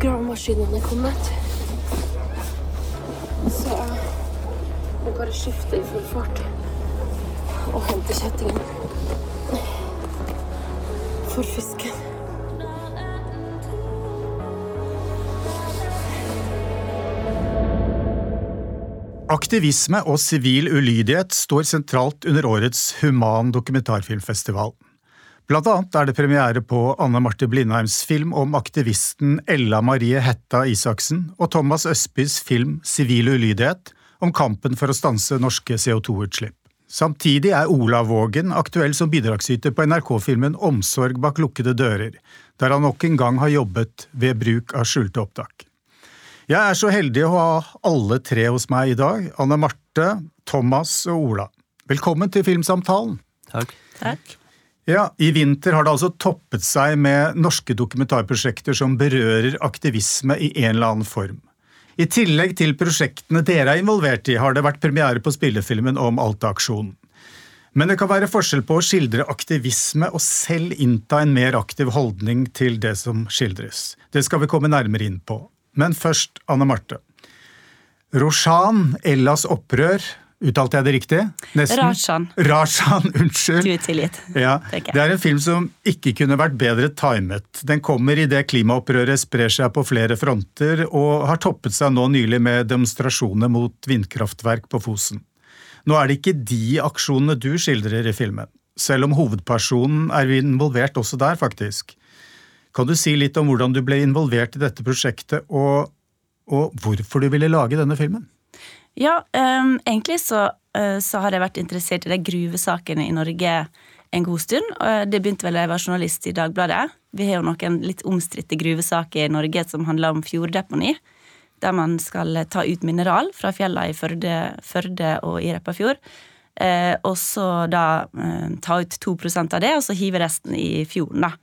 gravemaskinen er kommet. Så jeg må bare skifte i full fart og hente kjettingen for fisken. Aktivisme og sivil ulydighet står sentralt under årets Human dokumentarfilmfestival. Blant annet er det premiere på Anne Marte Blindheims film om aktivisten Ella Marie Hetta Isaksen og Thomas Østbys film Sivil ulydighet om kampen for å stanse norske CO2-utslipp. Samtidig er Olav Vågen aktuell som bidragsyter på NRK-filmen Omsorg bak lukkede dører, der han nok en gang har jobbet ved bruk av skjulte opptak. Jeg er så heldig å ha alle tre hos meg i dag, Anne Marte, Thomas og Ola. Velkommen til Filmsamtalen. Takk. Takk. Ja, I vinter har det altså toppet seg med norske dokumentarprosjekter som berører aktivisme i en eller annen form. I tillegg til prosjektene dere er involvert i, har det vært premiere på spillefilmen om Alta-aksjonen. Men det kan være forskjell på å skildre aktivisme og selv innta en mer aktiv holdning til det som skildres. Det skal vi komme nærmere inn på. Men først Anne Marte. Roshan, Ellas opprør, uttalte jeg det riktig? Nesten. Rajan. Rajan, unnskyld. Du er tilgitt. Ja, det er en film som ikke kunne vært bedre timet. Den kommer idet klimaopprøret sprer seg på flere fronter, og har toppet seg nå nylig med demonstrasjoner mot vindkraftverk på Fosen. Nå er det ikke de aksjonene du skildrer i filmen, selv om hovedpersonen er involvert også der, faktisk. Kan du si litt om hvordan du ble involvert i dette prosjektet, og, og hvorfor du ville lage denne filmen? Ja, um, egentlig så, uh, så, har jeg vært interessert i de gruvesakene i Norge en god stund. Det begynte vel da jeg var journalist i Dagbladet. Vi har jo noen litt omstridte gruvesaker i Norge som handler om fjorddeponi. Der man skal ta ut mineral fra fjellene i Førde, Førde og i Repparfjord. Eh, og så da eh, ta ut 2 av det, og så hive resten i fjorden, da.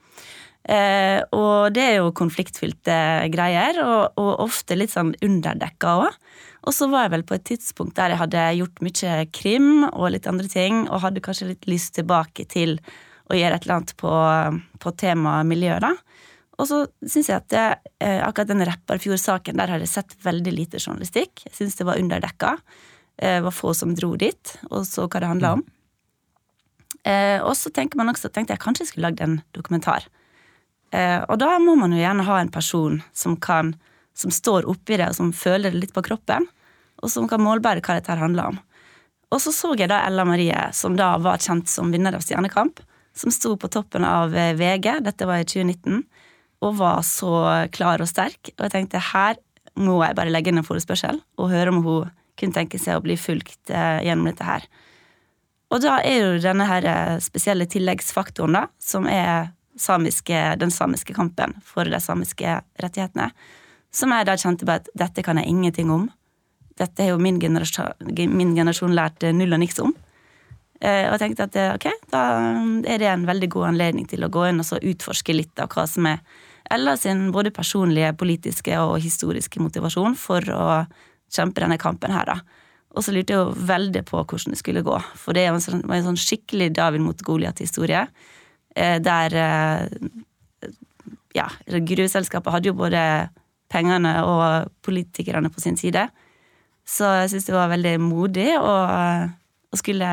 Eh, og det er jo konfliktfylte greier, og, og ofte litt sånn underdekka òg. Og så var jeg vel på et tidspunkt der jeg hadde gjort mye krim og litt andre ting, og hadde kanskje litt lyst tilbake til å gjøre et eller annet på, på temaet miljø, da. Og så syns jeg at det, eh, akkurat den Repparfjord-saken, der har jeg sett veldig lite journalistikk. Jeg syns det var underdekka. Eh, det var få som dro dit, og så hva det handla om. Eh, og så tenker man også, tenkte jeg kanskje jeg skulle lagd en dokumentar. Eh, og da må man jo gjerne ha en person som kan som står oppi det, og som føler det litt på kroppen, og som kan målbære hva dette handler om. Og så så jeg da Ella Marie, som da var kjent som vinner av Stjernekamp, som sto på toppen av eh, VG, dette var i 2019, og var så klar og sterk. Og jeg tenkte her må jeg bare legge inn en forespørsel og høre om hun kunne tenke seg å bli fulgt eh, gjennom dette her. Og da er jo denne her spesielle tilleggsfaktoren, da, som er samiske, den samiske kampen for de samiske rettighetene. Som jeg da kjente på at dette kan jeg ingenting om. Dette har jo min generasjon, min generasjon lært null og niks om. Eh, og tenkte at ok, da er det en veldig god anledning til å gå inn og så utforske litt av hva som er Ella sin både personlige, politiske og historiske motivasjon for å kjempe denne kampen her, da. Og så lurte jeg jo veldig på hvordan det skulle gå. For det var en sånn, en sånn skikkelig David mot Goliat-historie. Eh, der eh, ja, gruveselskapet hadde jo både pengene og politikerne på sin side. Så jeg syns det var veldig modig å, å, skulle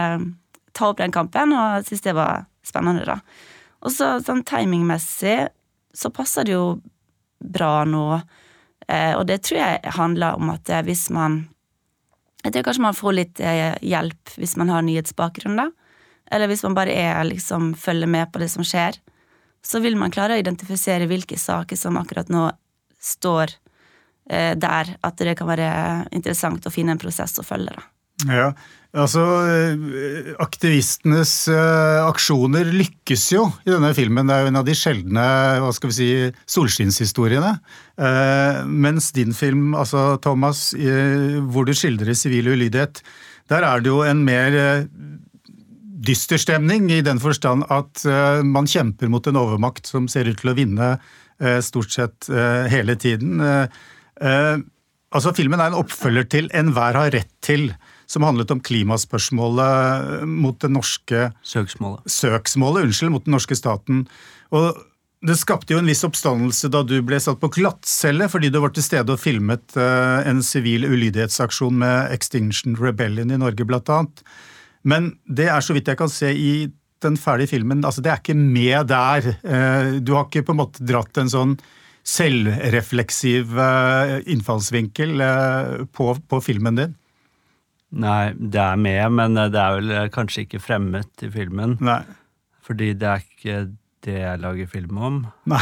ta opp den kampen, og jeg syns det var spennende, da. Og så sånn timingmessig så passer det jo bra nå, eh, og det tror jeg handler om at hvis man Jeg tror kanskje man får litt hjelp hvis man har nyhetsbakgrunn, da eller hvis man bare er, liksom, følger med på det som skjer, så vil man klare å identifisere hvilke saker som akkurat nå står eh, der, at det kan være interessant å finne en prosess å følge. Da. Ja, altså eh, Aktivistenes uh, aksjoner lykkes jo i denne filmen. Det er jo en av de sjeldne hva skal vi si, solskinnshistoriene. Uh, mens din film, altså Thomas, uh, hvor du skildrer sivil ulydighet, der er det jo en mer dyster stemning, i den forstand at uh, man kjemper mot en overmakt som ser ut til å vinne uh, stort sett uh, hele tiden. altså Filmen er en oppfølger til 'Enhver har rett til', som handlet om klimaspørsmålet mot det norske Søksmålet. Søksmålet, unnskyld, mot den norske staten. Og Det skapte jo en viss oppstandelse da du ble satt på glattcelle fordi du var til stede og filmet eh, en sivil ulydighetsaksjon med Extinction Rebellion i Norge, blant annet. Men det er så vidt jeg kan se i den ferdige filmen, altså det er ikke med der. Eh, du har ikke på en måte dratt en sånn selvrefleksiv eh, innfallsvinkel på, på filmen din? Nei, det er med, men det er vel kanskje ikke fremmet i filmen. Nei. Fordi det er ikke det jeg lager film om. Nei.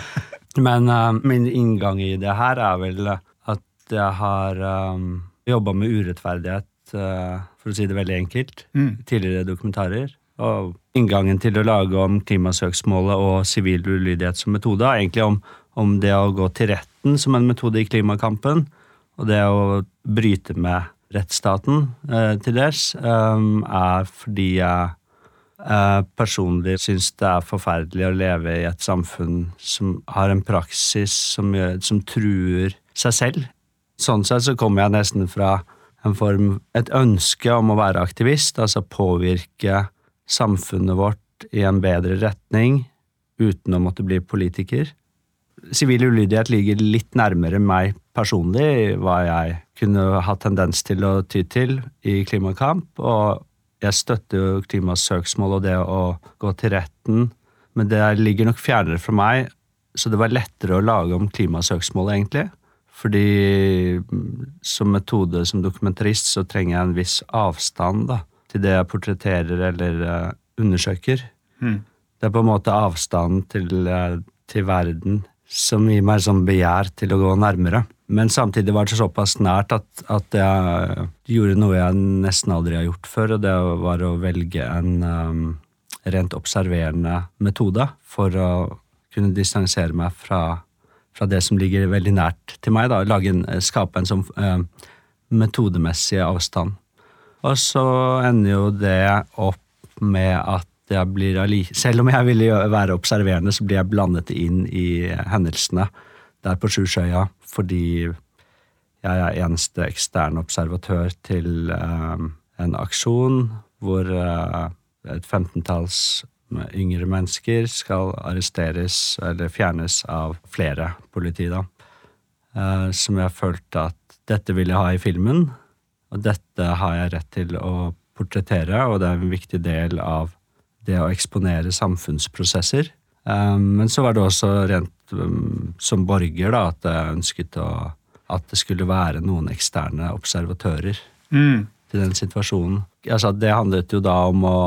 Men uh, min inngang i det her er vel at jeg har um, jobba med urettferdighet, uh, for å si det veldig enkelt, mm. tidligere dokumentarer. Og inngangen til å lage om klimasøksmålet og sivil ulydighet som metode, er egentlig om, om det å gå til retten som en metode i klimakampen, og det å bryte med rettsstaten eh, til dels, um, er fordi jeg jeg personlig syns det er forferdelig å leve i et samfunn som har en praksis som, som truer seg selv. Sånn sett så kommer jeg nesten fra form, et ønske om å være aktivist, altså påvirke samfunnet vårt i en bedre retning uten å måtte bli politiker. Sivil ulydighet ligger litt nærmere meg personlig, hva jeg kunne ha tendens til å ty til i klimakamp, og jeg støtter jo klimasøksmål og det å gå til retten, men det ligger nok fjernere fra meg, så det var lettere å lage om klimasøksmålet, egentlig. Fordi som metode som dokumentarist så trenger jeg en viss avstand da, til det jeg portretterer eller uh, undersøker. Mm. Det er på en måte avstanden til, uh, til verden som gir meg sånn begjær til å gå nærmere. Men samtidig var det såpass nært at, at jeg gjorde noe jeg nesten aldri har gjort før, og det var å velge en um, rent observerende metode for å kunne distansere meg fra, fra, det som ligger veldig nært til meg. Da, lage en, skape en sånn eh, metodemessig avstand. Og så ender jo det opp med at jeg blir Selv om jeg ville være observerende, så blir jeg blandet inn i hendelsene der på Sjusjøya fordi jeg er eneste eksterne observatør til eh, en aksjon hvor eh, et femtentalls yngre mennesker skal arresteres eller fjernes av flere politi, da. Uh, som jeg følte at dette vil jeg ha i filmen, og dette har jeg rett til å portrettere, og det er en viktig del av det å eksponere samfunnsprosesser. Men så var det også rent um, som borger da, at jeg ønsket å, at det skulle være noen eksterne observatører mm. til den situasjonen. Altså, det handlet jo da om å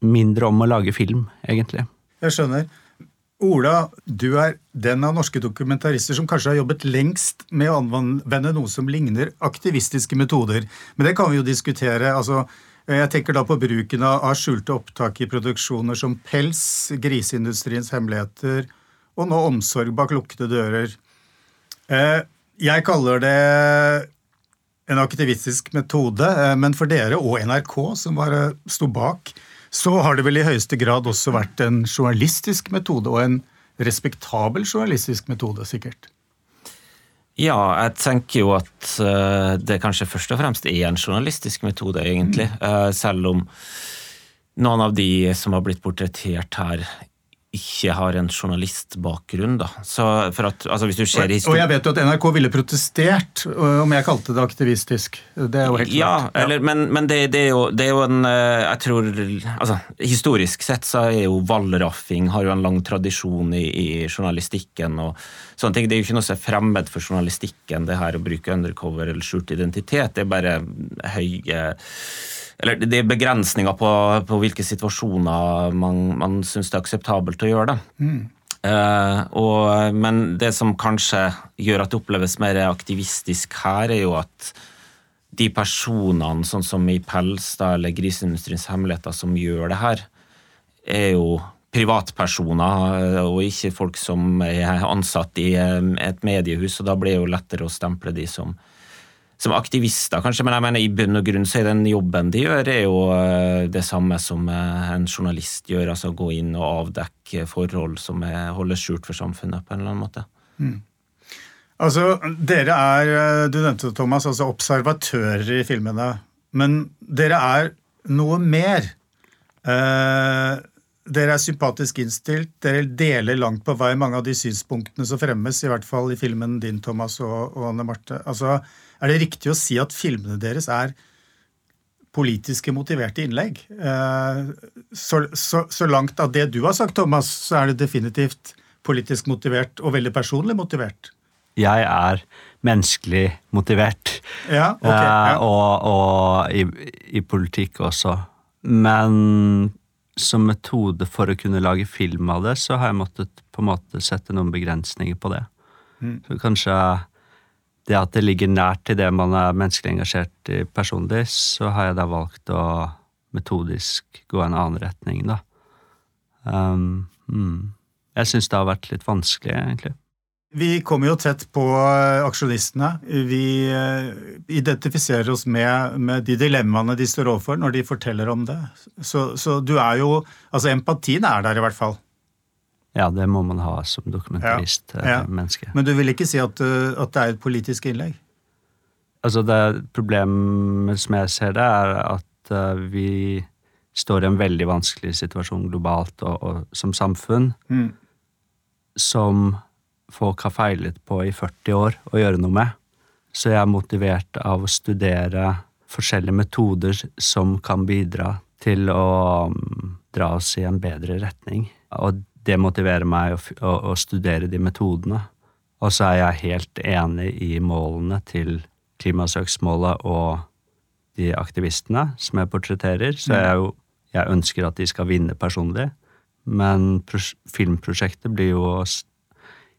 mindre om å lage film, egentlig. Jeg skjønner. Ola, du er den av norske dokumentarister som kanskje har jobbet lengst med å anvende noe som ligner aktivistiske metoder. Men det kan vi jo diskutere. altså jeg tenker da på bruken av skjulte opptak i produksjoner som Pels, Griseindustriens hemmeligheter og nå omsorg bak lukkede dører. Eh, jeg kaller det en aktivistisk metode, eh, men for dere og NRK, som sto bak, så har det vel i høyeste grad også vært en journalistisk metode, og en respektabel journalistisk metode, sikkert. Ja, jeg tenker jo at eh, det kanskje først og fremst er en journalistisk metode, egentlig. Mm. Selv om noen av de som har blitt portrettert her, ikke har en journalistbakgrunn. da. Så for at, altså hvis du ser og, og jeg vet jo at NRK ville protestert øh, om jeg kalte det aktivistisk. Det er jo helt klart. Ja. Eller, men, men det, det, er jo, det, er jo, en øh, Jeg tror altså, Historisk sett så er jo valraffing har jo en lang tradisjon i, i, journalistikken. og sånne ting. Det er jo ikke noe som er fremmed for journalistikken, det her å bruke undercover eller skjult identitet. Det er bare høye eller det er begrensninger på, på hvilke situasjoner man, man syns det er akseptabelt å gjøre det. Mm. Uh, og, men det som kanskje gjør at det oppleves mer aktivistisk her, er jo at de personene, sånn som i Pels da, eller Griseindustriens hemmeligheter, som gjør det her, er jo privatpersoner eh, og ikke folk som er ansatt i eh, et mediehus, og da blir det jo lettere å stemple de som som aktivister, kanskje, men jeg mener i bunn og grunn så er den jobben de gjør, er jo eh, det samme som eh, en journalist gjør, altså gå inn og avdekke forhold som holdes skjult for samfunnet på en eller annen måte. Mm. Altså, Dere er, eh, du nevnte Thomas, altså observatører i filmene. Men dere er noe mer. Eh, dere er sympatisk innstilt. Dere deler langt på vei mange av de synspunktene som fremmes, i hvert fall i filmen din, Thomas og, og Anne Marte. Altså, er det riktig å si at filmene deres er politiske motiverte innlegg? Eh, så, så, så langt av det du har sagt, Thomas, så er det definitivt politisk motivert og veldig personlig motivert. Jeg er menneskelig motivert. Ja, ok. Ja. Eh, og, og i, i politikk også. Men som metode for å kunne lage film av det, så har jeg måttet på en måte sette noen begrensninger på det. Mm. Så kanskje det at det ligger nært til det man er menneskelig engasjert i personlig, så har jeg da valgt å metodisk gå en annen retning, da. Um, mm. Jeg syns det har vært litt vanskelig, egentlig. Vi kommer jo tett på eh, aksjonistene. Vi eh, identifiserer oss med, med, de dilemmaene de står overfor når de forteller om det. Så, så, du er jo Altså, empatien er der i hvert fall. Ja, det må man ha som dokumentarist. Ja, ja. menneske. Men du vil ikke si at, eh, at det er et politisk innlegg? Altså, det Problemet som jeg ser det, er at vi står i en veldig vanskelig situasjon globalt og, og som samfunn. Mm. Som folk har feilet på i 40 år å gjøre noe med. Så jeg er motivert av å studere forskjellige metoder som kan bidra til å um, dra oss i en bedre retning. Og det motiverer meg å, å, å studere de metodene. Og så er jeg helt enig i målene til klimasøksmålet og de aktivistene som jeg portretterer. Så jeg, jo, jeg ønsker at de skal vinne personlig. Men filmprosjektet blir jo å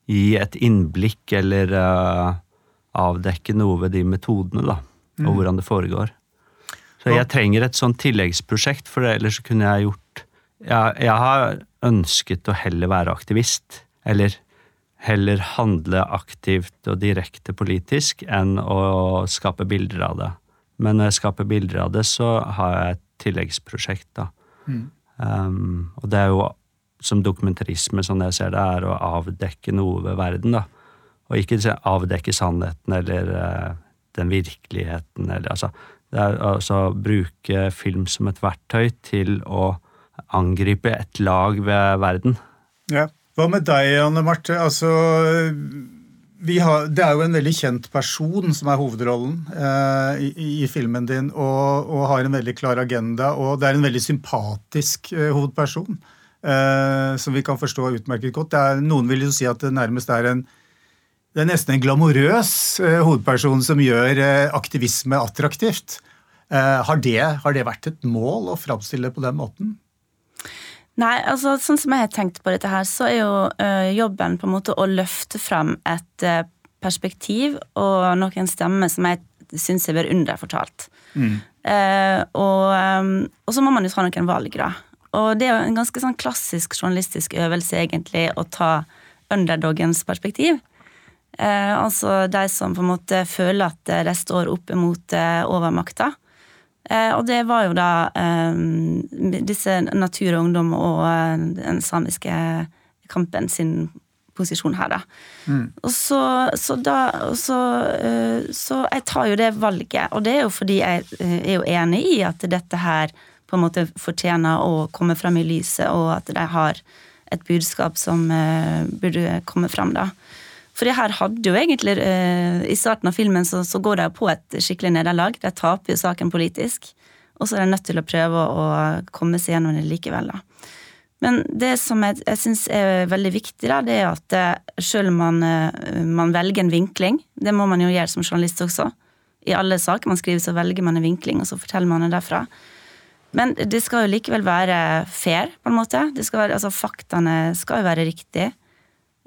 gi et innblikk eller uh, avdekke noe ved de metodene, da, og Mm. hvordan det foregår. Så jeg trenger et sånn tilleggsprosjekt, for ellers kunne jeg gjort jeg, jeg har ønsket å heller være aktivist, eller heller handle aktivt og direkte politisk enn å skape bilder av det. Men når jeg skaper bilder av det, så har jeg et tilleggsprosjekt, da. Mm. Um, og det er jo som dokumentarisme, sånn jeg ser det, er å avdekke noe ved verden, da. Og ikke avdekke sannheten eller uh, den virkeligheten, eller altså Det er altså å bruke film som et verktøy til å angripe et lag ved verden. Ja. Hva med deg, Anne Marte? Altså, har, det er jo en veldig kjent person som er hovedrollen eh, i, i, filmen din, og, og, har en veldig klar agenda. Og det er en veldig sympatisk eh, hovedperson, eh, som vi kan forstå utmerket godt. Er, noen vil jo si at det nærmest er en det er nesten en glamorøs eh, hovedperson som gjør eh, aktivisme attraktivt. Eh, har det, har det vært et mål å framstille det på den måten? Nei, altså sånn som jeg har tenkt på dette her, så er jo ø, jobben på en måte å løfte fram et ø, perspektiv og noen stemmer som jeg syns har vært underfortalt. Mm. Uh, og, um, og, så må man jo ta noen valg, da. Og det er jo en ganske sånn klassisk journalistisk øvelse, egentlig, å ta underdogens perspektiv. altså de som på en måte føler at de står opp mot overmakta. Eh, og det var jo da eh, disse Natur og Ungdom og eh, den samiske kampen sin posisjon her, da. Mm. Og så, så da så, så, jeg tar jo det valget, og det er jo fordi jeg er jo enig i at dette her på en måte fortjener å komme frem i lyset, og at de har et budskap som burde komme frem, da. For det her hadde jo egentlig uh, I starten av filmen så, så går de på et skikkelig nederlag. De taper jo saken politisk. Og så er de nødt til å prøve å, komme seg gjennom det likevel, da. Men det som jeg, jeg syns er veldig viktig, da, det er at eh, selv om man, eh, man, velger en vinkling Det må man jo gjøre som journalist også. I alle saker man skriver, så velger man en vinkling, og så forteller man det derfra. Men det skal jo likevel være fair, på en måte. Det skal være, altså Faktaene skal jo være riktige.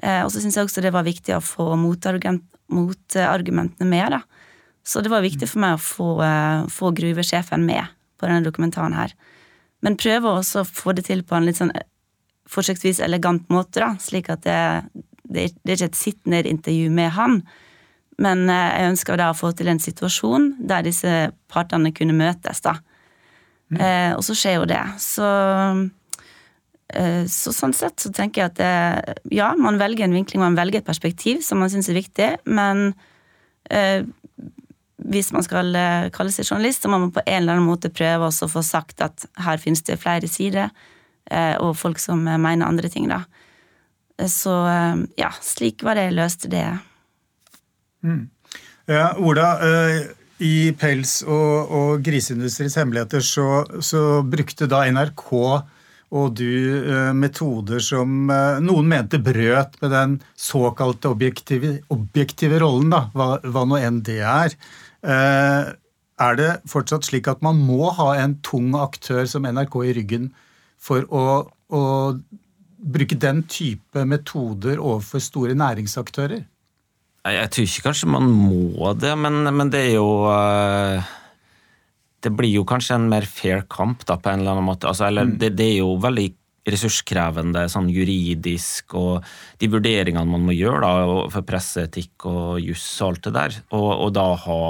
Eh, og så syns jeg også det var viktig å få motargumentene med. da. Så det var viktig for meg å få, uh, få gruvesjefen med på denne dokumentaren her. Men prøve også å få det til på en litt sånn eh, forsøksvis elegant måte, da, slik at det, det, det er ikke et sitt ned-intervju med han. Men jeg ønsker da å få til en situasjon der disse partene kunne møtes, da. Mm. Eh, og så skjer jo det. Så så sånn sett så tenker jeg at det, ja, man velger en vinkling, man velger et perspektiv som man syns er viktig, men eh, hvis man skal kalle seg journalist, så må man på en eller annen måte prøve å få sagt at her finnes det flere sider. eh, og folk som mener andre ting, da. Så ja, slik var det jeg løste det. Mm. Ja, Ola, i Pels og, og griseindustriens hemmeligheter så, så, brukte da NRK og du metoder som noen mente brøt med den såkalte objektive, objektive rollen, da, hva, hva nå enn det er. Er det fortsatt slik at man må ha en tung aktør som NRK i ryggen for å, å bruke den type metoder overfor store næringsaktører? Jeg tror ikke kanskje man må det, men, men det er jo eh, Det blir jo kanskje en mer fair kamp, da, på en eller annen måte. Altså, eller, mm. det, det, er jo veldig ressurskrevende sånn juridisk, og de vurderingene man må gjøre da, for presseetikk og juss og alt det der, og, og da ha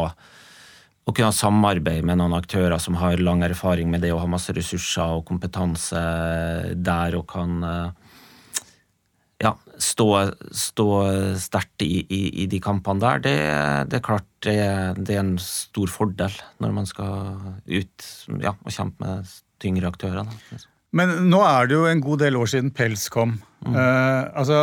å kunne samarbeide med noen aktører som har lang erfaring med det og har masse ressurser og kompetanse der og kan eh, ja, stå, stå sterkt i, i, i, de kampene der, det, det er klart det, det, er en stor fordel når man skal ut ja, og kjempe med tyngre aktører. Men nå er det jo en god del år siden pels kom. Mm. Uh, altså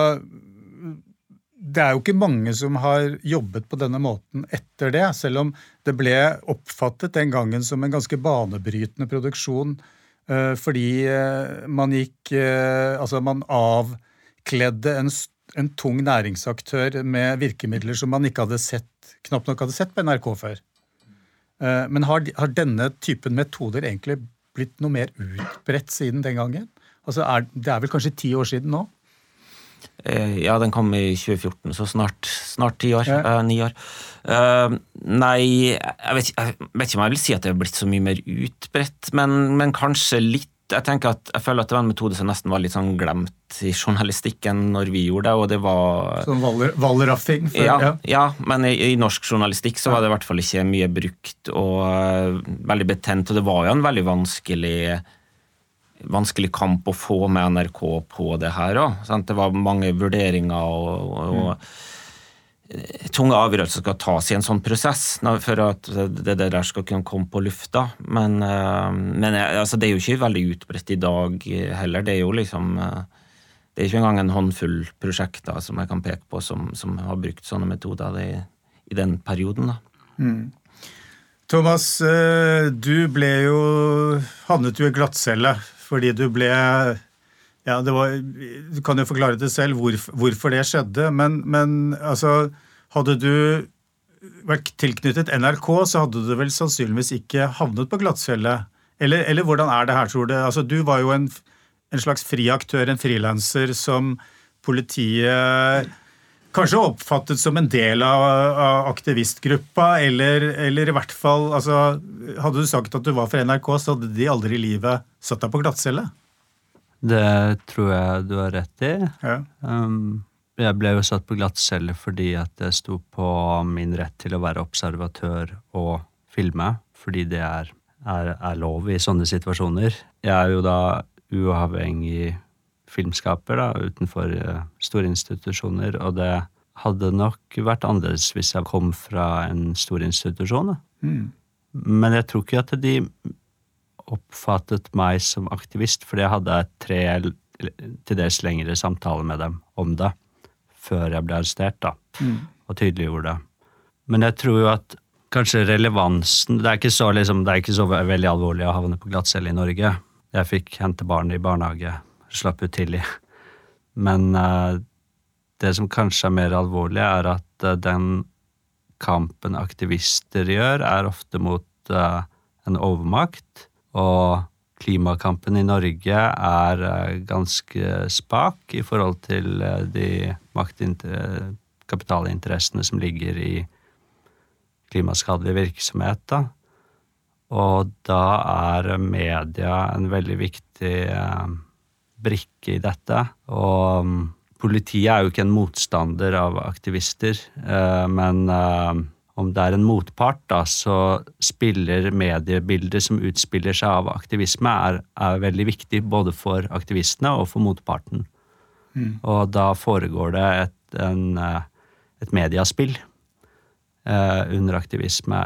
det er jo ikke mange som har jobbet på denne måten etter det, selv om det ble oppfattet den gangen som en ganske banebrytende produksjon eh, fordi eh, man gikk eh, Altså, man avkledde en, en tung næringsaktør med virkemidler som man ikke hadde sett, knapt nok hadde sett på NRK før. Men har, har denne typen metoder egentlig blitt noe mer utbredt siden den gangen? Altså er, det er vel kanskje ti år siden nå? Eh, ja, den kom i 2014, så snart, snart ti år. Ja. Eh, ni år. Eh, nei, jeg vet, jeg vet, ikke om jeg vil si at det er blitt så mye mer utbredt, men, men, kanskje litt. Jeg tenker at jeg føler at det var en metode som nesten var litt sånn glemt i journalistikken når vi gjorde det, og det var Sånn valraffing? Ja, ja. ja, men i, i, norsk journalistikk så var det i hvert fall ikke mye brukt og uh, veldig betent, og det var jo en veldig vanskelig vanskelig kamp å få med NRK på det her òg. Det var mange vurderinger og, og mm. Tunge avgjørelser skal tas i en sånn prosess for at det der skal kunne komme på lufta. Men, eh, men altså, det er jo ikke veldig utbredt i dag heller. Det er jo liksom eh, det er ikke engang en håndfull prosjekter som jeg kan peke på som, som har brukt sånne metoder i, i den perioden. da. Mm. Thomas, eh, du ble jo havnet jo i glattcelle fordi du ble ja, var, Du kan jo forklare det selv hvorfor, hvorfor det skjedde, men, men altså Hadde du vært tilknyttet NRK, så hadde du vel sannsynligvis ikke havnet på Glattfjellet. Eller, eller, hvordan er det her, tror du? Altså, du var jo en, en slags fri aktør, en frilanser, som politiet kanskje oppfattet som en del av, av aktivistgruppa, eller, eller, i hvert fall altså, Hadde du sagt at du var for NRK, så hadde de aldri i livet satt deg på glattcelle? Det tror jeg du har rett i. Ja. Um, jeg ble jo satt på glattcelle fordi at det sto på min rett til å være observatør og filme, fordi det er, er, er lov i sånne situasjoner. Jeg er jo da uavhengig filmskaper da, utenfor uh, store institusjoner, og det hadde nok vært annerledes hvis jeg kom fra en stor institusjon. Mm. Men jeg tror ikke at de oppfattet meg som aktivist, fordi jeg hadde tre til dels lengre samtaler med dem om det før jeg ble arrestert, da, mm. og tydeliggjorde det. Men jeg tror jo at kanskje relevansen Det er ikke så, liksom, det er ikke så veldig alvorlig å havne på glattcelle i Norge. Jeg fikk hente barn i barnehage, slapp ut tidlig. Men uh, det som kanskje er mer alvorlig, er at uh, den kampen aktivister gjør, er ofte mot uh, en overmakt og klimakampen i Norge er eh, ganske spak i forhold til eh, de kapitalinteressene som ligger i klimaskadelig virksomhet. Da. Og da er media en veldig viktig eh, brikke i dette. Og mm, politiet er jo ikke en motstander av aktivister, men om det er en motpart, da, så spiller mediebildet som utspiller seg av aktivisme, er, er veldig viktig både for aktivistene og for motparten. Mm. Og da foregår det et, en, eh, et mediaspill eh, under aktivisme.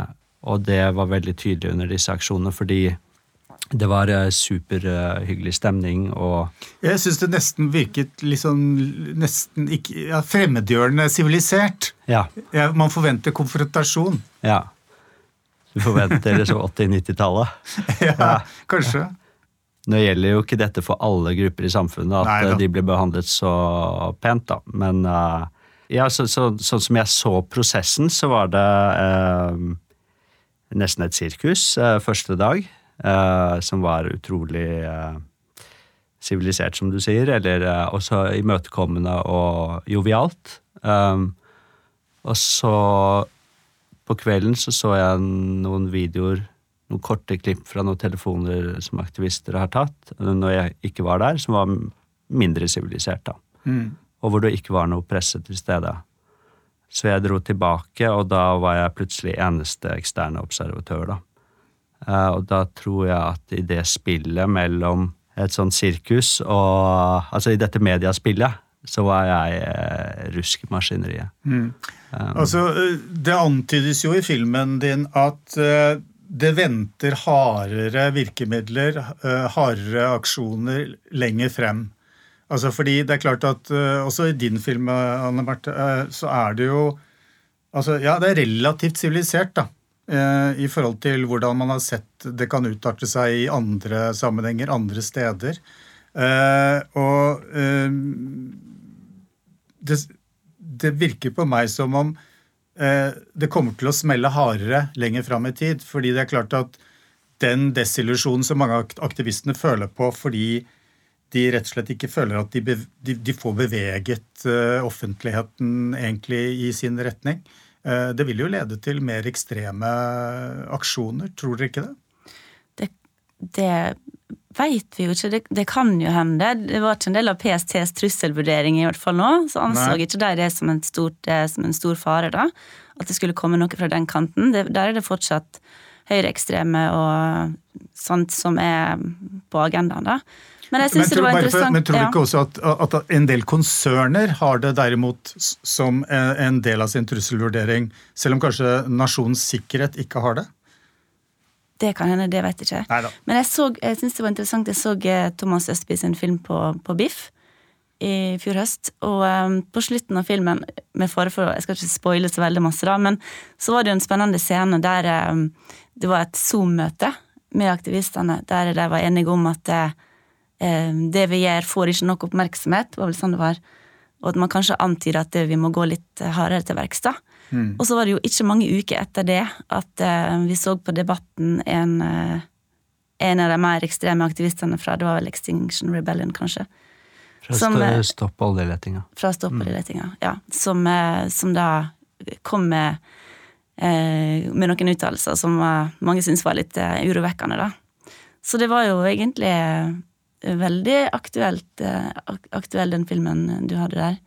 Og det var veldig tydelig under disse aksjonene, fordi Det var uh, superhyggelig stemning og Jeg syns det nesten virket sånn nesten ikke, ja, fremmedgjørende sivilisert. Ja. Ja, man forventer konfrontasjon. ja. Du forventer liksom 80-90-tallet. Ja, kanskje. Nå gjelder jo ikke dette for alle grupper i samfunnet, at Nei eh, de blir behandlet så pent, da. Men eh, ja, så, så, sånn som jeg så prosessen, så var det eh, nesten et sirkus eh, første dag, eh, som var utrolig eh, sivilisert, som du sier, eller eh, også imøtekommende og jovialt. Um, og så på kvelden så så jeg noen videoer, noen korte klipp fra noen telefoner som aktivister har tatt, når jeg ikke var der, som var mindre sivilisert, da. Mm. Og hvor det ikke var noe presse til stede. Så jeg dro tilbake, og da var jeg plutselig eneste eksterne observatør, da. Eh, og da tror jeg at i det spillet mellom et sånt sirkus og Altså i dette mediaspillet, så var jeg eh, rusk i maskineriet. Mm. Altså, eh, Det antydes jo i filmen din at eh, det venter hardere virkemidler, hardere aksjoner lenger frem. Altså fordi det er klart at også i din film, Anne Marte, så er det jo Altså, ja, det er relativt sivilisert, da. Eh, I forhold til hvordan man har sett det kan utarte seg i andre sammenhenger, andre steder. Eh, og eh, det, det virker på meg som om det kommer til å smelle hardere lenger fram i tid. Fordi det er klart at den desillusjonen som mange av aktivistene føler på fordi de rett og slett ikke føler at de, de, de får beveget offentligheten egentlig i sin retning. Eh, det vil jo lede til mer ekstreme aksjoner, tror dere ikke det? Det, det veit vi jo ikke. Det, det kan jo hende. Det var ikke en del av PSTs trusselvurdering i hvert fall nå. Så anså Nei. ikke de det som en, stort, eh, som en stor fare, da. At det skulle komme noe fra den kanten. Det, der er det fortsatt høyreekstreme og sånt som er på agendaen, da. Men jeg syns det var interessant. for, men tror du ikke også at, at en del konserner har det derimot som en del av sin trusselvurdering, selv om kanskje nasjonens sikkerhet ikke har det? Det kan hende, det vet jeg ikke. Neida. Men jeg, så, jeg synes det var interessant, jeg så eh, Thomas Østby sin film på, på Biff i fjor høst. Og um, på slutten av filmen, med fare for Jeg skal ikke spoile så veldig masse, da, men så var det jo en spennende scene der um, det var et Zoom-møte med aktivistene, der de var enige om at eh, det vi gjør, får ikke nok oppmerksomhet. var vel sånn det var. Og at man kanskje antyder at vi må gå litt hardere til verks. Mm. Og så var det jo ikke mange uker etter det at eh, vi så på Debatten en, eh, en av de mer ekstreme aktivistene fra det var vel Extinction Rebellion, kanskje. Fra Som, eh, st stopp oljeletinga. Fra Stopp oljeletinga. Ja. Som, som da kom med, med noen uttalelser som mange syntes var litt urovekkende, da. Så det var jo egentlig veldig aktuelt, eh, aktuell, den filmen du hadde der.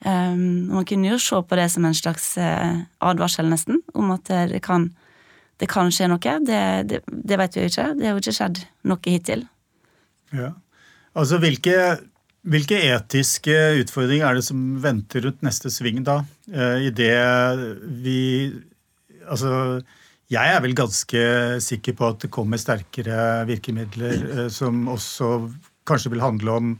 Um, man kunne jo se på det som en slags eh, advarsel, nesten, om at det kan, det kan skje noe. Det, det, det vet vi jo ikke. Det har jo ikke skjedd noe hittil. Ja. Altså, hvilke, hvilke etiske utfordringer er det som venter rundt neste sving, da? Eh, I det vi Altså, jeg er vel ganske sikker på at det kommer sterkere virkemidler eh, som også kanskje vil handle om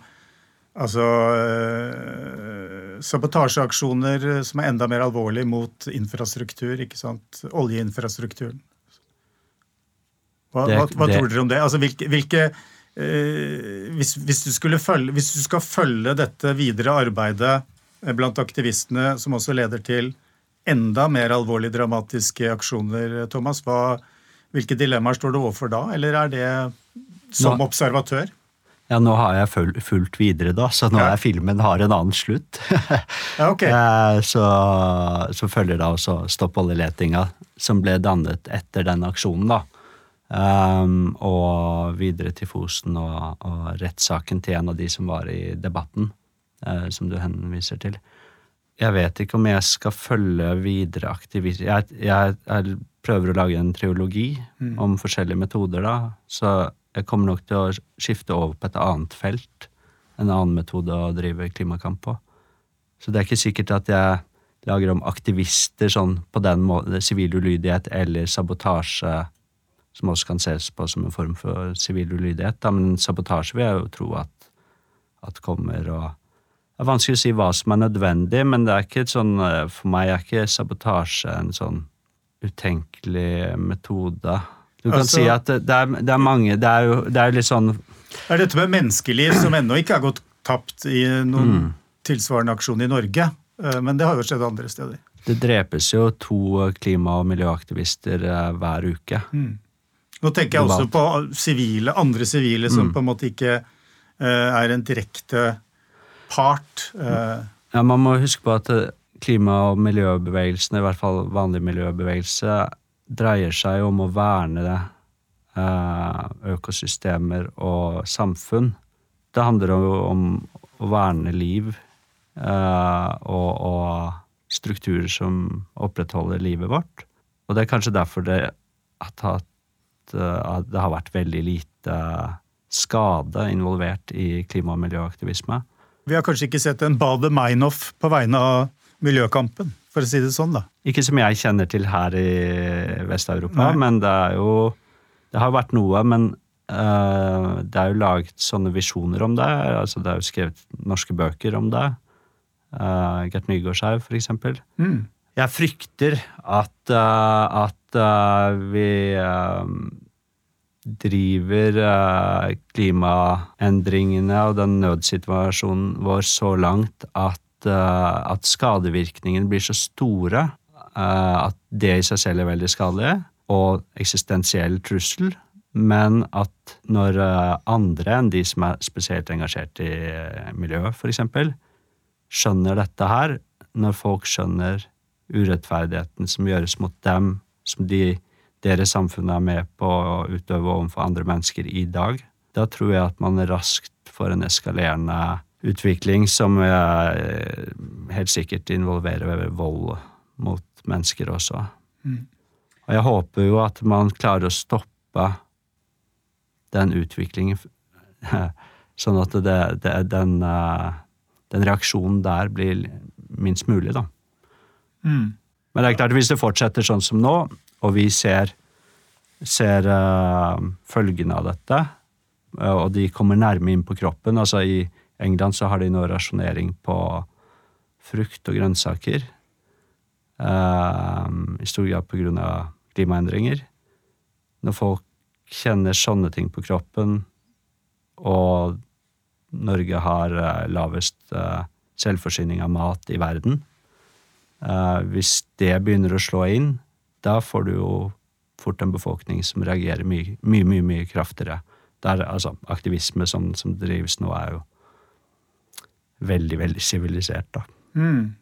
Altså øh, sabotasjeaksjoner som er enda mer alvorlig mot infrastruktur, ikke sant? Oljeinfrastrukturen. Hva, hva, hva tror dere om det? Altså, hvilke, hvilke øh, hvis, hvis, du følge, hvis du skal følge dette videre arbeidet eh, blant aktivistene, som også leder til enda mer alvorlige, dramatiske aksjoner, Thomas, hva, hvilke dilemmaer står du overfor da? Eller er det som Nå- observatør? Ja, nå har jeg fulgt videre, da, så nå Ja. er filmen har en annen slutt. Ja, ok. Eh, så, så følger da også Stopp oljeletinga, som ble dannet etter den aksjonen, da. Um, og videre til Fosen og, og rettssaken til en av de som var i debatten, uh, som du henviser til. Jeg vet ikke om jeg skal følge videre aktivister jeg, jeg, jeg prøver å lage en triologi om forskjellige metoder, da. Så jeg kommer nok til å skifte over på et annet felt. En annen metode å drive klimakamp på. Så det er ikke sikkert at jeg lager om aktivister sånn på den måten, sivil ulydighet eller sabotasje som også kan ses på som en form for sivil ulydighet. Da. Men sabotasje vil jeg jo tro at, at kommer. og Det er vanskelig å si hva som er nødvendig, men det er ikke et sånn, eh, for meg er ikke sabotasje en sånn utenkelig metode. Du kan Altså- si at det, det, er, det er mange Det er jo det er litt sånn Det er dette med menneskeliv som ennå ikke har gått tapt i noen Mm. tilsvarende aksjon i Norge. eh, Men det har jo skjedd andre steder. Det drepes jo to klima- og miljøaktivister eh, hver uke. Nå tenker jeg også på sivile, andre sivile som Mm. på en måte ikke er en direkte part. eh, Ja, Man må huske på at eh, klima- og miljøbevegelsene, i hvert fall vanlig miljøbevegelse, dreier seg om å verne eh, økosystemer og samfunn. Det handler jo om å verne liv og, og strukturer som opprettholder livet vårt. Og det er kanskje derfor det, at det har vært veldig lite skade involvert i klima- og miljøaktivisme. Vi har kanskje ikke sett en Bade Meinhof på vegne av miljøkampen, for å si det sånn, da. Ikke som jeg kjenner til her i Vest-Europa, men det er jo Det har vært noe, men uh, det er jo laget sånne visjoner om det. altså Det er jo skrevet norske bøker om det. Uh, Gert Nygaardshaug, for eksempel. Mm. Jeg frykter at, uh, at vi driver eh, klimaendringene og den nødsituasjonen vår så langt at, eh, at skadevirkningene blir så store eh, at det i seg selv er veldig skadelig og eksistensiell trussel, men at når eh, andre enn de som er spesielt engasjert i eh, miljøet, eksempel, skjønner dette her, når folk skjønner urettferdigheten som gjøres mot dem, som de, deres samfunn er med på å utøve overfor andre mennesker i dag, da tror jeg at man raskt får en eskalerende utvikling som eh, helt sikkert involverer vold mot mennesker også. Og jeg håper jo at man klarer å stoppe den utviklingen, sånn at det, det, den, eh, den reaksjonen der blir minst mulig, da. Mm. Men det er klart, hvis det fortsetter sånn som nå, og vi ser, ser uh, følgene av dette, eh, og de kommer nærme inn på kroppen altså I England så har de nå rasjonering på frukt og grønnsaker. Uh, I stor grad av klimaendringer. Når folk kjenner sånne ting på kroppen, og Norge har uh, lavest uh, selvforsyning av mat i verden, hvis det begynner å slå inn, da får du jo fort en befolkning som reagerer mye, mye, mye, mye kraftigere. Der, altså, aktivisme som, som drives nå, er jo veldig, veldig sivilisert, da. Mm.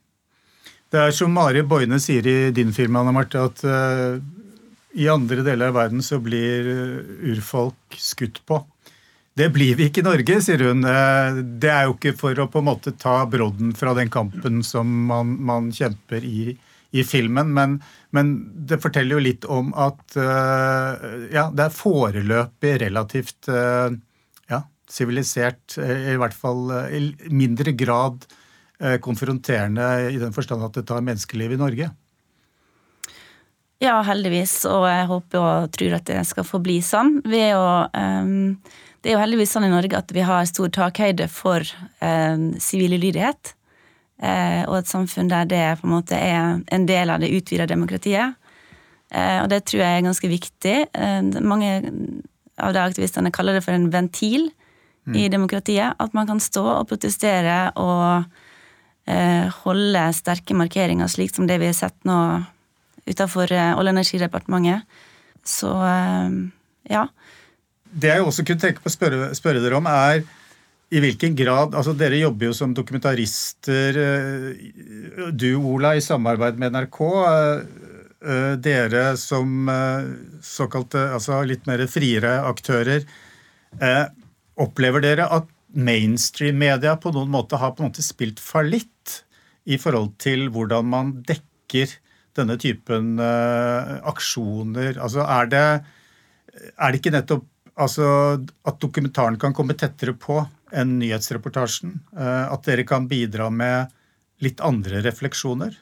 Det er som Mari Boine sier i din film, Anna Marte, at uh, i andre deler av verden så blir eh, urfolk skutt på. Det blir vi ikke i Norge, sier hun. Eh, Det er jo ikke for å på en måte ta brodden fra den kampen som man, man kjemper i, i filmen, men, men det forteller jo litt om at eh, ja, det er foreløpig relativt eh, ja, sivilisert, eh, i hvert fall i mindre grad konfronterende i den forstand at det tar menneskeliv i Norge. Ja, heldigvis, og jeg håper og tror at det skal forbli sånn. Jo, ehm, det er jo heldigvis sånn i Norge at vi har stor takhøyde for um, sivil ulydighet. Eh, og et samfunn der det på en måte er en del av det utvida demokratiet. Eh, og det tror jeg er ganske viktig. Eh, mange av de aktivistene kaller det for en ventil i demokratiet. At man kan stå og protestere og eh, holde sterke markeringer, slik som det vi har sett nå utafor Olje- og energidepartementet. Så ja. Det jeg også kunne tenke på å spørre, spørre dere om, er i hvilken grad altså Dere jobber jo som dokumentarister. eh, Du, Ola, i samarbeid med NRK. eh, eh, Dere som såkalte altså litt mer friere aktører. Opplever dere at mainstream-media på noen måte har på en måte spilt fallitt i forhold til hvordan man dekker denne typen aksjoner? Altså er det er det ikke nettopp altså, at dokumentaren kan komme tettere på enn nyhetsreportasjen? Eh, At dere kan bidra med litt andre refleksjoner?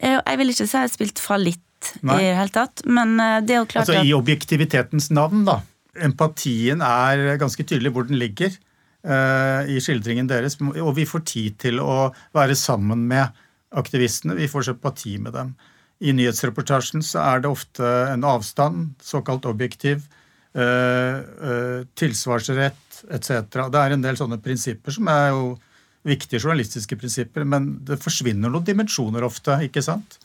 Jeg jeg vil ikke si jeg har spilt fallitt. Nei. i det hele tatt. Men eh, det er jo klart Altså at I objektivitetens navn, da. Empatien er ganske tydelig hvor den ligger eh, i skildringen deres. Og vi får tid til å være sammen med aktivistene. Vi får sympati med dem. I nyhetsreportasjen så er det ofte en avstand, såkalt objektiv, eh, eh, tilsvarsrett etc. Det er en del sånne prinsipper som er jo viktige journalistiske prinsipper, men det forsvinner noen dimensjoner ofte, ikke sant?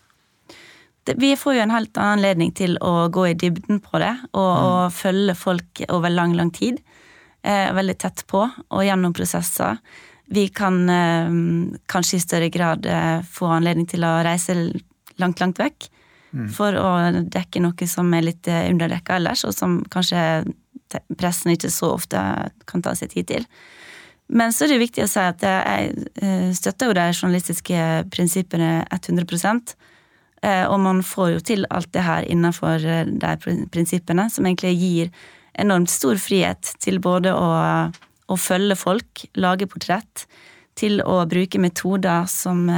vi får jo en helt annen anledning til å gå i dybden på det, og, og følge folk over lang, lang tid. Eh, veldig tett på, og gjennom prosesser. Vi kan eh, kanskje i større grad eh, få anledning til å reise langt, langt vekk. For å dekke noe som er litt eh, underdekka ellers, og som kanskje pressen ikke så ofte kan ta seg tid til. Men så er det viktig å si at jeg eh, støtter jo de journalistiske prinsippene 100 Eh, Og man får jo til alt det her innenfor de prinsippene, som egentlig gir enormt stor frihet til både å, å følge folk, lage portrett, til å bruke metoder som,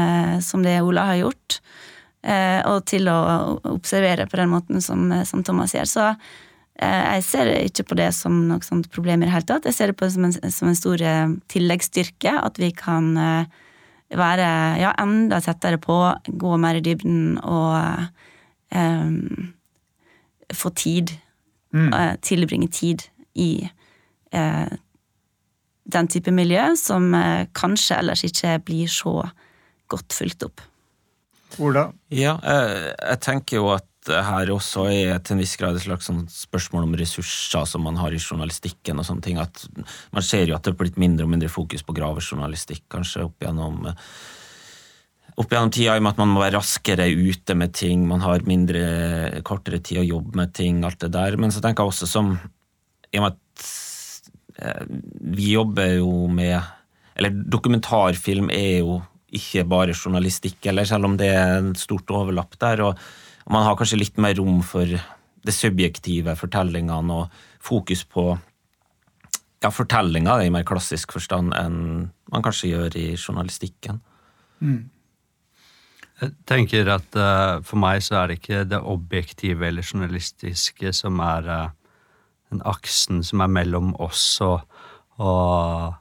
som det Ola har gjort, og til å observere på den måten som, som Thomas gjør. Så eh, jeg ser ikke på det som noe sånt problem i det hele tatt. Jeg ser det på som en, som en stor eh, tilleggsstyrke, at vi kan eh, være ja, enda tettere på, gå mer i dybden og eh, få tid. eh, tilbringe tid i eh, den type miljø som eh, kanskje ellers ikke blir så godt fulgt opp. Ola? Ja, jeg, jeg tenker jo at her også er til en viss grad et slags sånn spørsmål om ressurser som man har i journalistikken. og sånne ting, at Man ser jo at det har blitt mindre og mindre fokus på gravejournalistikk, kanskje opp gjennom opp gjennom tida, i og med at man må være raskere ute med ting, man har mindre, kortere tid å jobbe med ting, alt det der. Men så tenker jeg også som I og med at eh, vi jobber jo med Eller dokumentarfilm er jo ikke bare journalistikk, eller selv om det er en stort overlapp der. og man har kanskje litt mer rom for det subjektive fortellingene og fokus på ja, fortellinga i mer klassisk forstand enn man kanskje gjør i journalistikken. Jeg tenker at uh, for meg så er det ikke det objektive eller journalistiske som er uh, den aksen som er mellom oss og, og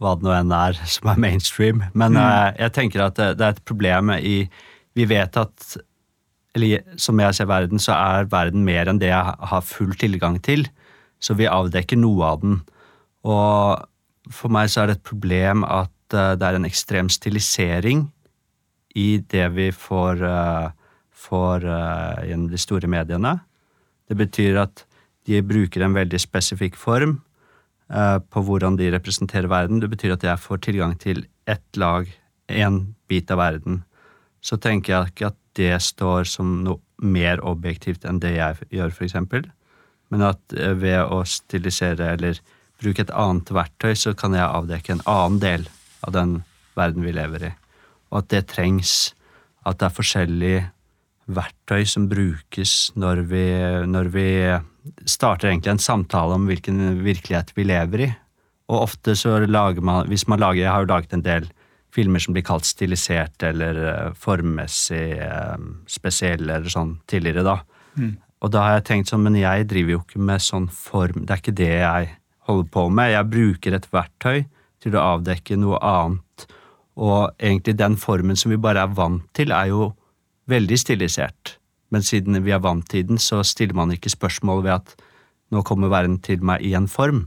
hva det nå enn er som er mainstream. Men eh, jeg tenker at det, det er et problem i Vi vet at eller som jeg ser verden, så er verden mer enn det jeg har full tilgang til. Så vi avdekker noe av den. Og for meg så er det et problem at eh, det er en ekstrem stilisering i det vi får, uh, får gjennom de store mediene. Det betyr at de bruker en veldig spesifikk form på hvordan de representerer verden. Det betyr at jeg får tilgang til ett lag, én bit av verden. Så tenker jeg ikke at det står som noe mer objektivt enn det jeg gjør, eksempel. Men at eh, ved å stilisere eller bruke et annet verktøy, så kan jeg avdekke en annen del av den verden vi lever i. Og at det trengs. At det er forskjellige verktøy som brukes når vi, når vi starter egentlig en samtale om hvilken virkelighet vi lever i. Og ofte så lager man Hvis man lager Jeg har jo laget en del filmer som blir kalt stilisert eller eh, formmessig eh, spesielle eller sånn tidligere, da. Og da har jeg tenkt sånn, men jeg driver jo ikke med sånn form Det er ikke det jeg holder på med. Jeg bruker et verktøy til å avdekke noe annet. Og egentlig den formen som vi bare er vant til, er jo veldig stilisert. Men siden vi er vant til den, så stiller man ikke spørsmål ved at nå kommer verden til meg i en form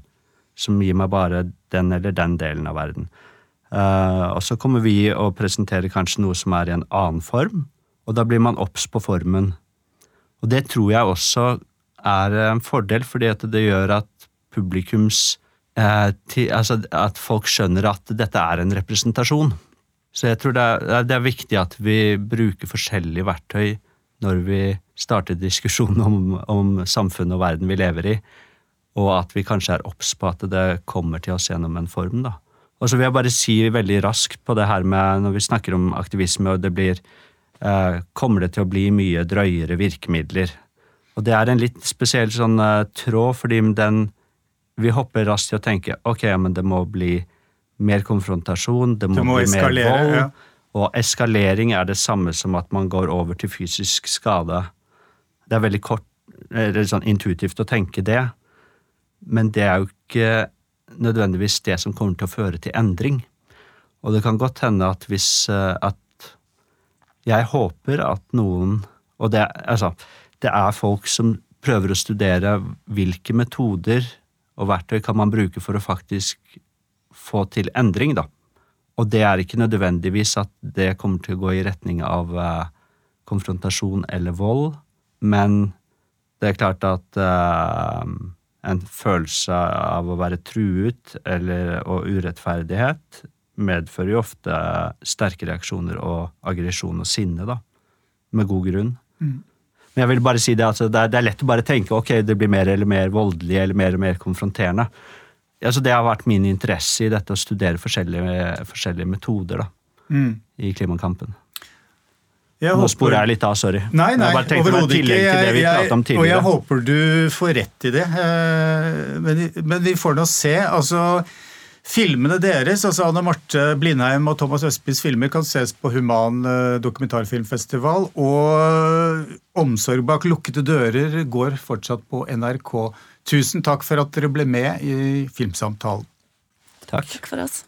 som gir meg bare den eller den delen av verden. Uh, og så kommer vi og presenterer kanskje noe som er i en annen form, og da blir man obs på formen. Og det tror jeg også er en fordel, fordi at det gjør at publikums uh, ti, Altså at folk skjønner at dette er en representasjon. Så jeg tror det er, det er viktig at vi bruker forskjellige verktøy når vi starter diskusjonen om, om samfunnet og verden vi lever i, og at vi kanskje er obs på at det kommer til oss gjennom en form. da. Og så vil jeg bare si veldig raskt på det her med når vi snakker om aktivisme, og det blir eh, Kommer det til å bli mye drøyere virkemidler? Og det er en litt spesiell sånn eh, tråd, fordi den Vi hopper raskt til å tenke ok, men det må bli mer konfrontasjon, det må, Det må bli mer vold. ja. Og eskalering er det samme som at man går over til fysisk skade. Det er veldig kort, eller sånn intuitivt å tenke det, men det er jo ikke nødvendigvis det som kommer til å føre til endring. Og det kan godt hende at hvis eh, at Jeg håper at noen Og det, altså, det er folk som prøver å studere hvilke metoder og verktøy kan man bruke for å faktisk få til endring, da. Og det er ikke nødvendigvis at det kommer til å gå i retning av eh, konfrontasjon eller vold, men det er klart at eh, en følelse av å være truet eller, og urettferdighet medfører jo ofte sterke reaksjoner og aggresjon og sinne, da. Med god grunn. Men jeg vil bare si det, altså, det, er, det er lett å bare tenke ok, det blir mer eller mer voldelig eller mer og mer konfronterende. Altså, det har vært min interesse i dette å studere forskjellige, forskjellige metoder da, i klimakampen. Jeg Nå sporer jeg litt av, sorry. Nei, nei, jeg overhodet ikke. Jeg- Og jeg håper du får rett i det. eh, Men, men vi får nå se. Altså, filmene deres, altså Anne Marte Blindheim og Thomas Østbys filmer, kan ses på Human eh, dokumentarfilmfestival. Og Omsorg bak lukkede dører går fortsatt på NRK. Tusen takk for at dere ble med i Filmsamtalen. Takk. Takk for oss.